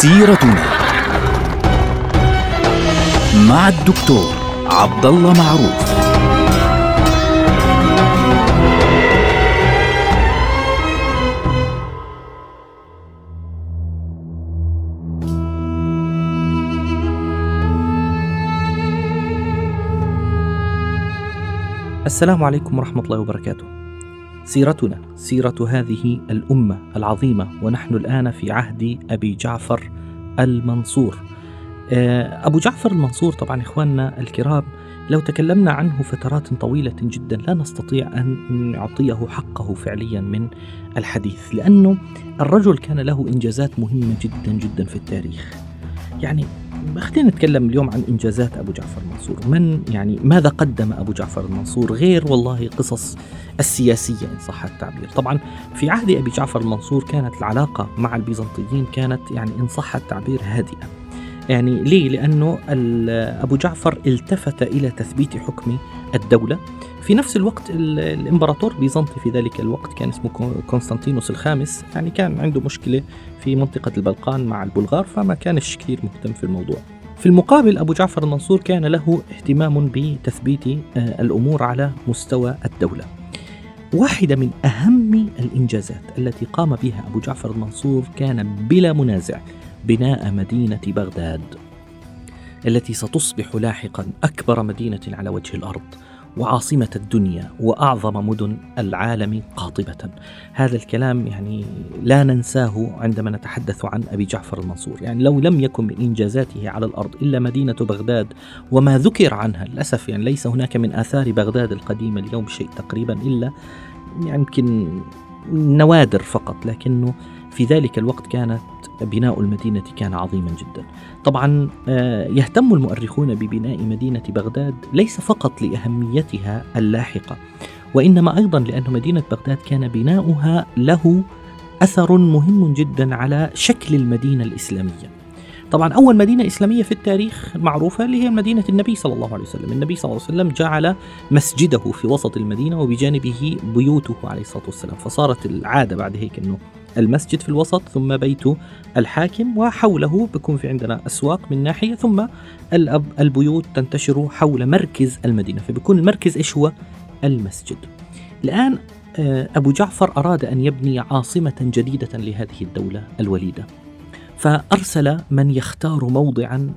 سيرتنا مع الدكتور عبد الله معروف السلام عليكم ورحمة الله وبركاته. سيرتنا سيرة هذه الأمة العظيمة ونحن الآن في عهد أبي جعفر المنصور. آه، أبو جعفر المنصور طبعا إخواننا الكرام لو تكلمنا عنه فترات طويلة جدا لا نستطيع أن نعطيه حقه فعليا من الحديث لأنه الرجل كان له إنجازات مهمة جدا جدا في التاريخ. يعني خلينا نتكلم اليوم عن إنجازات أبو جعفر المنصور، من يعني ماذا قدم أبو جعفر المنصور غير والله قصص السياسية إن صح التعبير، طبعا في عهد أبي جعفر المنصور كانت العلاقة مع البيزنطيين كانت يعني إن صح التعبير هادئة. يعني ليه؟ لأنه أبو جعفر التفت إلى تثبيت حكم الدولة في نفس الوقت الإمبراطور بيزنطي في ذلك الوقت كان اسمه قسطنطينوس الخامس يعني كان عنده مشكلة في منطقة البلقان مع البلغار فما كانش كثير مهتم في الموضوع. في المقابل أبو جعفر المنصور كان له اهتمام بتثبيت الأمور على مستوى الدولة. واحدة من أهم الإنجازات التي قام بها أبو جعفر المنصور كان بلا منازع بناء مدينة بغداد التي ستصبح لاحقا أكبر مدينة على وجه الأرض وعاصمة الدنيا وأعظم مدن العالم قاطبة. هذا الكلام يعني لا ننساه عندما نتحدث عن أبي جعفر المنصور. يعني لو لم يكن من إنجازاته على الأرض إلا مدينة بغداد وما ذكر عنها للأسف يعني ليس هناك من آثار بغداد القديمة اليوم شيء تقريبا إلا يعني يمكن نوادر فقط لكنه في ذلك الوقت كانت بناء المدينة كان عظيما جدا. طبعا يهتم المؤرخون ببناء مدينة بغداد ليس فقط لأهميتها اللاحقة وإنما أيضا لأن مدينة بغداد كان بناؤها له أثر مهم جدا على شكل المدينة الإسلامية. طبعا أول مدينة إسلامية في التاريخ معروفة اللي هي مدينة النبي صلى الله عليه وسلم. النبي صلى الله عليه وسلم جعل مسجده في وسط المدينة وبجانبه بيوته عليه الصلاة والسلام. فصارت العادة بعد هيك أنه المسجد في الوسط ثم بيت الحاكم وحوله بيكون في عندنا أسواق من ناحية ثم البيوت تنتشر حول مركز المدينة فبيكون المركز إيش هو؟ المسجد. الآن أبو جعفر أراد أن يبني عاصمة جديدة لهذه الدولة الوليدة. فأرسل من يختار موضعا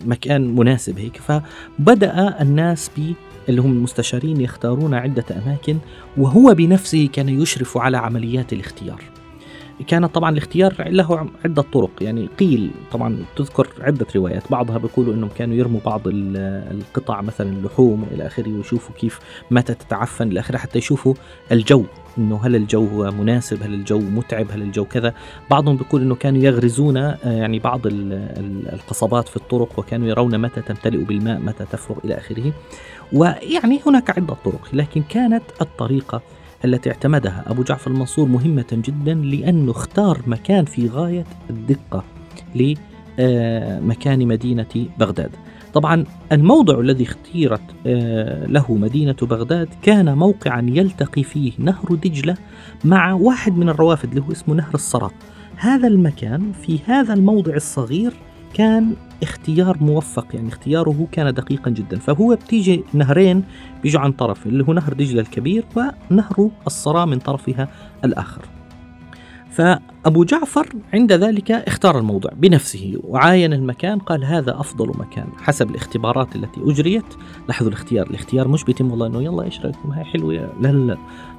لمكان مناسب هيك. فبدأ الناس ب اللي هم المستشارين يختارون عدة أماكن وهو بنفسه كان يشرف على عمليات الاختيار. كان طبعا الاختيار له عدة طرق يعني قيل طبعا تذكر عدة روايات بعضها بيقولوا إنهم كانوا يرموا بعض القطع مثلا اللحوم والى آخره ويشوفوا كيف متى تتعفن إلى آخره حتى يشوفوا الجو. إنه هل الجو مناسب؟ هل الجو متعب؟ هل الجو كذا؟ بعضهم بيقول إنه كانوا يغرزون يعني بعض القصبات في الطرق وكانوا يرون متى تمتلئ بالماء متى تفرغ إلى آخره. ويعني هناك عدة طرق لكن كانت الطريقة التي اعتمدها. أبو جعفر المنصور مهمة جدا لأنه اختار مكان في غاية الدقة لمكان مدينة بغداد. طبعا الموضع الذي اختيرت له مدينة بغداد كان موقعا يلتقي فيه نهر دجلة مع واحد من الروافد هو اسمه نهر الصرا هذا المكان في هذا الموضع الصغير كان اختيار موفق يعني اختياره كان دقيقا جدا. فهو بتيجي نهرين بيجوا عن طرف اللي هو نهر دجلة الكبير ونهر الصرا من طرفها الآخر. فأبو جعفر عند ذلك اختار الموضع بنفسه وعاين المكان قال هذا أفضل مكان حسب الاختبارات التي أجريت. لاحظوا الاختيار الاختيار مش بيتم والله أنه يلا إيش رأيكم؟ هاي حلوة. لا لا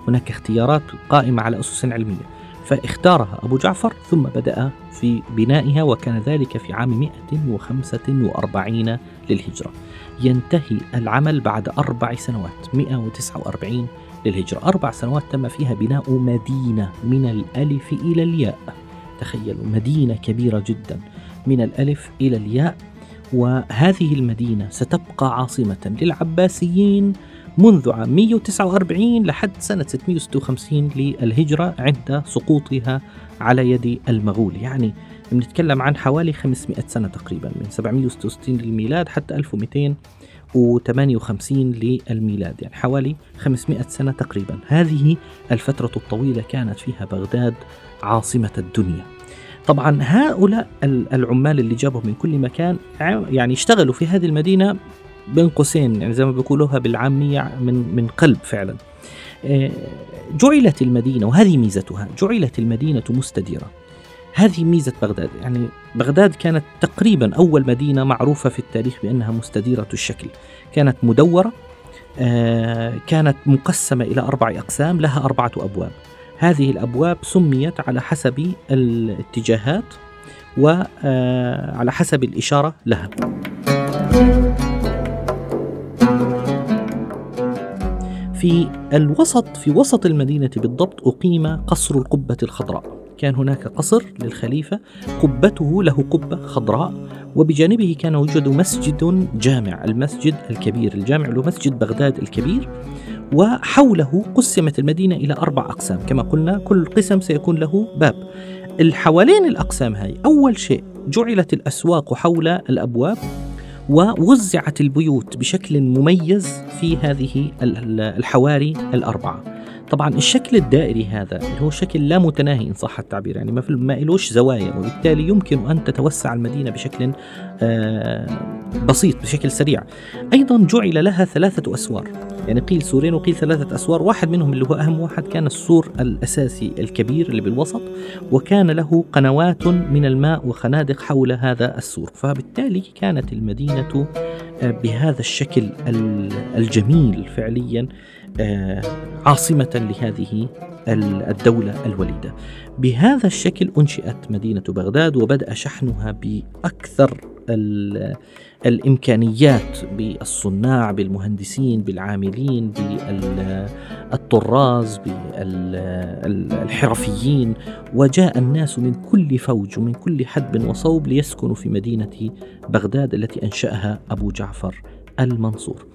هناك اختيارات قائمة على أسس علمية. فاختارها أبو جعفر ثم بدأ في بنائها وكان ذلك في عام 145 للهجرة. ينتهي العمل بعد أربع سنوات 149 للهجرة. أربع سنوات تم فيها بناء مدينة من الألف إلى الياء. تخيلوا مدينة كبيرة جدا من الألف إلى الياء. وهذه المدينة ستبقى عاصمة للعباسيين منذ عام 149 لحد سنة 656 للهجرة عند سقوطها على يد المغول. يعني بنتكلم عن حوالي 500 سنة تقريبا من 766 للميلاد حتى 1258 للميلاد يعني حوالي 500 سنة تقريبا. هذه الفترة الطويلة كانت فيها بغداد عاصمة الدنيا. طبعا هؤلاء العمال اللي جابهم من كل مكان يعني اشتغلوا في هذه المدينة بين قوسين يعني زي ما بيقولوها بالعامية من من قلب فعلا. آه، جعلت المدينة وهذه ميزتها جعلت المدينة مستديرة. هذه ميزة بغداد. يعني بغداد كانت تقريبا أول مدينة معروفة في التاريخ بأنها مستديرة الشكل. كانت مدورة آه، كانت مقسمة إلى أربع أقسام لها أربعة أبواب. هذه الأبواب سميت على حسب الاتجاهات وعلى آه، حسب الإشارة لها. في الوسط في وسط المدينة بالضبط أقيم قصر القبة الخضراء. كان هناك قصر للخليفة قبته له قبة خضراء وبجانبه كان يوجد مسجد جامع المسجد الكبير الجامع له مسجد بغداد الكبير وحوله قسمت المدينة إلى أربع أقسام. كما قلنا كل قسم سيكون له باب. الحوالين الأقسام هاي أول شيء جعلت الأسواق حول الأبواب ووزعت البيوت بشكل مميز في هذه الحواري الأربعة. طبعا الشكل الدائري هذا اللي هو شكل لا متناهي إن صح التعبير يعني ما في ما إلوش زوايا وبالتالي يمكن أن تتوسع المدينة بشكل آه، بسيط بشكل سريع. أيضا جعل لها ثلاثة أسوار يعني قيل سورين وقيل ثلاثة أسوار واحد منهم اللي هو أهم واحد كان السور الأساسي الكبير اللي بالوسط وكان له قنوات من الماء وخنادق حول هذا السور. فبالتالي كانت المدينة آه، بهذا الشكل الجميل فعليا عاصمة لهذه الدولة الوليدة. بهذا الشكل أنشئت مدينة بغداد وبدأ شحنها بأكثر الإمكانيات بالصناع بالمهندسين بالعاملين بالطراز بالحرفيين وجاء الناس من كل فوج ومن كل حدب وصوب ليسكنوا في مدينة بغداد التي أنشأها أبو جعفر المنصور.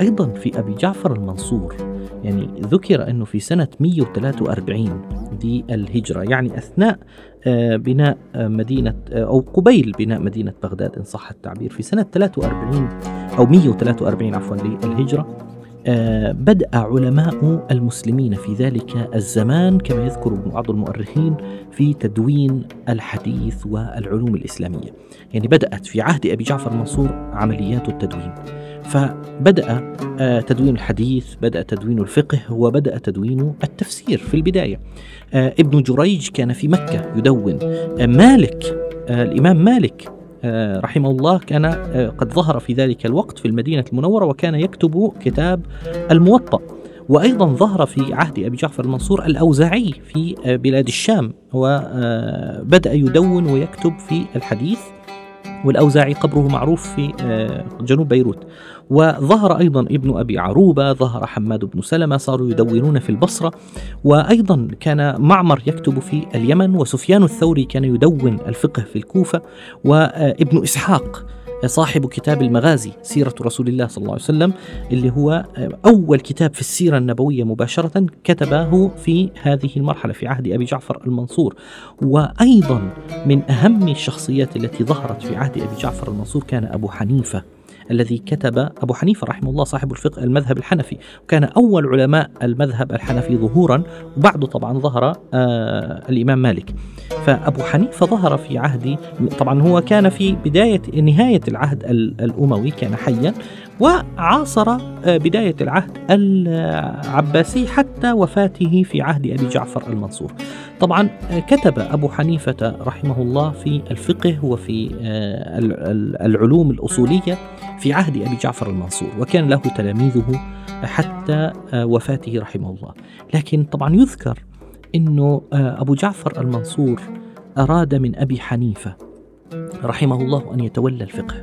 أيضا في أبي جعفر المنصور يعني ذكر أنه في سنة 143 دي الهجرة يعني أثناء آه، بناء آه، مدينة آه، أو قبيل بناء مدينة بغداد إن صح التعبير. في سنة 43 أو 143 عفوا للهجرة بدأ علماء المسلمين في ذلك الزمان كما يذكر بعض المؤرخين في تدوين الحديث والعلوم الإسلامية. يعني بدأت في عهد أبي جعفر المنصور عمليات التدوين. فبدأ آه، تدوين الحديث بدأ تدوين الفقه وبدأ تدوين التفسير في البداية. آه، ابن جريج كان في مكة يدون. آه، مالك الإمام مالك رحمه الله كان قد ظهر في ذلك الوقت في المدينة المنورة وكان يكتب كتاب الموطأ. وأيضا ظهر في عهد أبي جعفر المنصور الأوزاعي في بلاد الشام وبدأ يدون ويكتب في الحديث. والأوزاعي قبره معروف في جنوب بيروت. وظهر أيضا ابن أبي عروبة ظهر حماد بن سلمة صاروا يدونون في البصرة. وأيضا كان معمر يكتب في اليمن وسفيان الثوري كان يدون الفقه في الكوفة. وابن إسحاق صاحب كتاب المغازي سيرة رسول الله صلى الله عليه وسلم اللي هو أول كتاب في السيرة النبوية مباشرة كتبه في هذه المرحلة في عهد أبي جعفر المنصور. وأيضا من أهم الشخصيات التي ظهرت في عهد أبي جعفر المنصور كان أبو حنيفة. الذي كتب أبو حنيفة رحمه الله صاحب الفقه المذهب الحنفي. وكان أول علماء المذهب الحنفي ظهورا وبعده طبعا ظهر آه الإمام مالك. فأبو حنيفة ظهر في عهد طبعا هو كان في بداية نهاية العهد الأموي كان حيا وعاصر آه، بداية العهد العباسي حتى وفاته في عهد أبي جعفر المنصور. طبعا آه، كتب أبو حنيفة رحمه الله في الفقه وفي آه، العلوم الأصولية في عهد أبي جعفر المنصور وكان له تلاميذه حتى وفاته رحمه الله. لكن طبعا يذكر أنه أبو جعفر المنصور أراد من أبي حنيفة رحمه الله أن يتولى الفقه.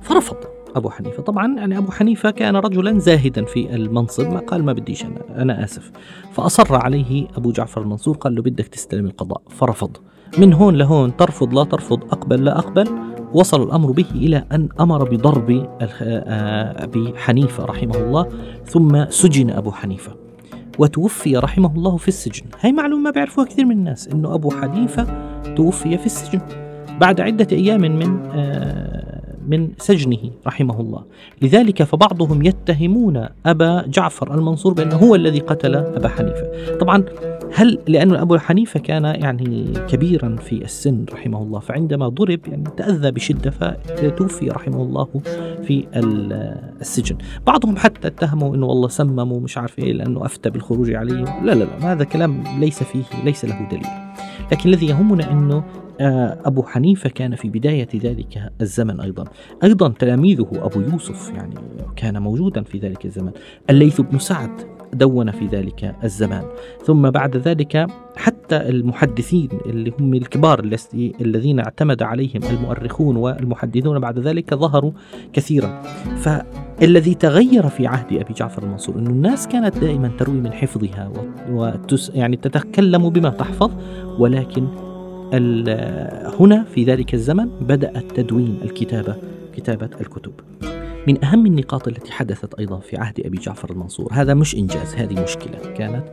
فرفض أبو حنيفة. طبعا يعني أبو حنيفة كان رجلا زاهدا في المنصب ما قال ما بديش أنا, أنا آسف. فأصر عليه أبو جعفر المنصور قال له بدك تستلم القضاء. فرفض. من هون لهون ترفض لا ترفض أقبل لا أقبل. وصل الأمر به إلى أن أمر بضرب آه، أبي حنيفة رحمه الله ثم سجن أبو حنيفة. وتوفي رحمه الله في السجن. هاي معلومة ما بيعرفوها كثير من الناس أنه أبو حنيفة توفي في السجن بعد عدة أيام من آه، من سجنه رحمه الله. لذلك فبعضهم يتهمون أبا جعفر المنصور بأنه هو الذي قتل أبا حنيفة. طبعا هل لأن أبو حنيفة كان يعني كبيرا في السن رحمه الله فعندما ضرب يعني تأذى بشدة فتوفي رحمه الله في السجن. بعضهم حتى اتهموا أنه والله سمموا مش عارف إيه لأنه أفتى بالخروج عليه. لا لا لا هذا كلام ليس فيه ليس له دليل. لكن الذي يهمنا أنه آه، أبو حنيفة كان في بداية ذلك الزمن أيضا. أيضا تلاميذه أبو يوسف يعني كان موجودا في ذلك الزمن. الليث بن سعد دون في ذلك الزمان. ثم بعد ذلك حتى المحدثين اللي هم الكبار الذين اعتمد عليهم المؤرخون والمحدثون بعد ذلك ظهروا كثيرا. فالذي تغير في عهد أبي جعفر المنصور إنه الناس كانت دائما تروي من حفظها وتس يعني تتكلم بما تحفظ ولكن هنا في ذلك الزمن بدأ التدوين الكتابة كتابة الكتب. من أهم النقاط التي حدثت أيضا في عهد أبي جعفر المنصور. هذا مش إنجاز هذه مشكلة كانت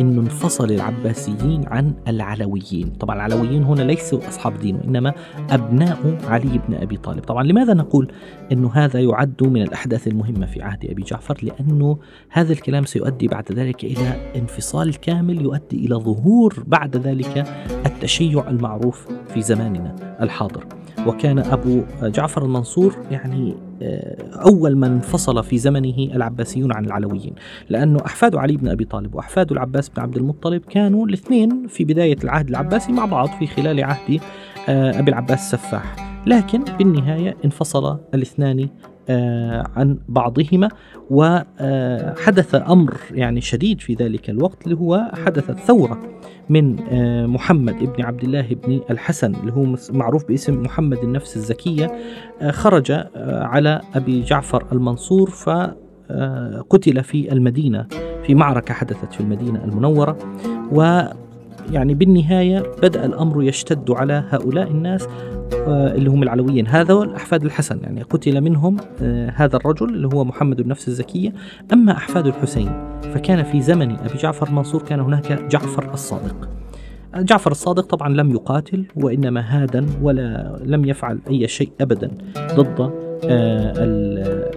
أنه انفصل العباسيين عن العلويين. طبعا العلويين هنا ليسوا أصحاب دين وإنما أبناء علي بن أبي طالب. طبعا لماذا نقول أنه هذا يعد من الأحداث المهمة في عهد أبي جعفر؟ لأنه هذا الكلام سيؤدي بعد ذلك إلى انفصال كامل يؤدي إلى ظهور بعد ذلك التشيع المعروف في زماننا الحاضر. وكان أبو جعفر المنصور يعني أول من انفصل في زمنه العباسيون عن العلويين لأنه أحفاد علي بن أبي طالب وأحفاد العباس بن عبد المطلب كانوا الاثنين في بداية العهد العباسي مع بعض في خلال عهد آه، أبي العباس السفاح. لكن بالنهاية انفصل الاثنان عن بعضهما وحدث أمر يعني شديد في ذلك الوقت اللي هو حدثت ثورة من آه، محمد ابن عبد الله بن الحسن اللي هو معروف باسم محمد النفس الزكية آه، خرج على أبي جعفر المنصور فقتل في المدينة في معركة حدثت في المدينة المنورة و يعني بالنهاية بدأ الأمر يشتد على هؤلاء الناس آه، اللي هم العلويين. هذا أحفاد الحسن يعني قتل منهم آه، هذا الرجل اللي هو محمد النفس الزكية. أما أحفاد الحسين فكان في زمن أبي جعفر المنصور كان هناك جعفر الصادق. جعفر الصادق طبعا لم يقاتل وإنما هادا ولا لم يفعل أي شيء أبدا ضد آه،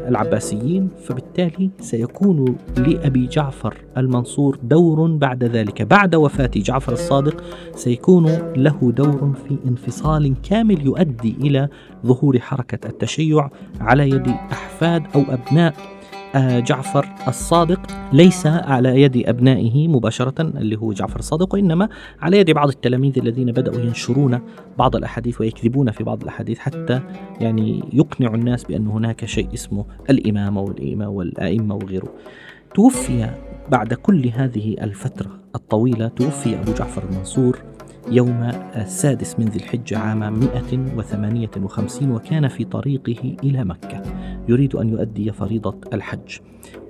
العباسيين. فبالتالي سيكون لأبي جعفر المنصور دور بعد ذلك. بعد وفاة جعفر الصادق سيكون له دور في انفصال كامل يؤدي إلى ظهور حركة التشيع على يد أحفاد أو أبناء جعفر الصادق ليس على يد أبنائه مباشرة اللي هو جعفر الصادق وإنما على يد بعض التلاميذ الذين بدأوا ينشرون بعض الأحاديث ويكذبون في بعض الأحاديث حتى يعني يقنعوا الناس بأن هناك شيء اسمه الإمامة والإمامة والأئمة وغيره. توفي بعد كل هذه الفترة الطويلة توفي أبو جعفر المنصور يوم السادس من ذي الحجة عام 158 وكان في طريقه إلى مكة. يريد أن يؤدي فريضة الحج.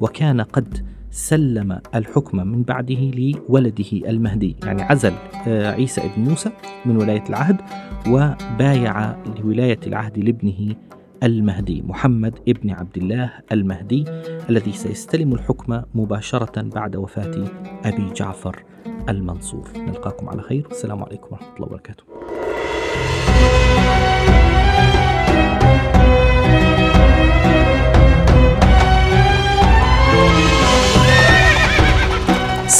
وكان قد سلم الحكم من بعده لولده المهدي يعني عزل آه، عيسى ابن موسى من ولاية العهد وبايع لولاية العهد لابنه المهدي محمد ابن عبد الله المهدي الذي سيستلم الحكم مباشرة بعد وفاة أبي جعفر المنصور. نلقاكم على خير. والسلام عليكم ورحمة الله وبركاته.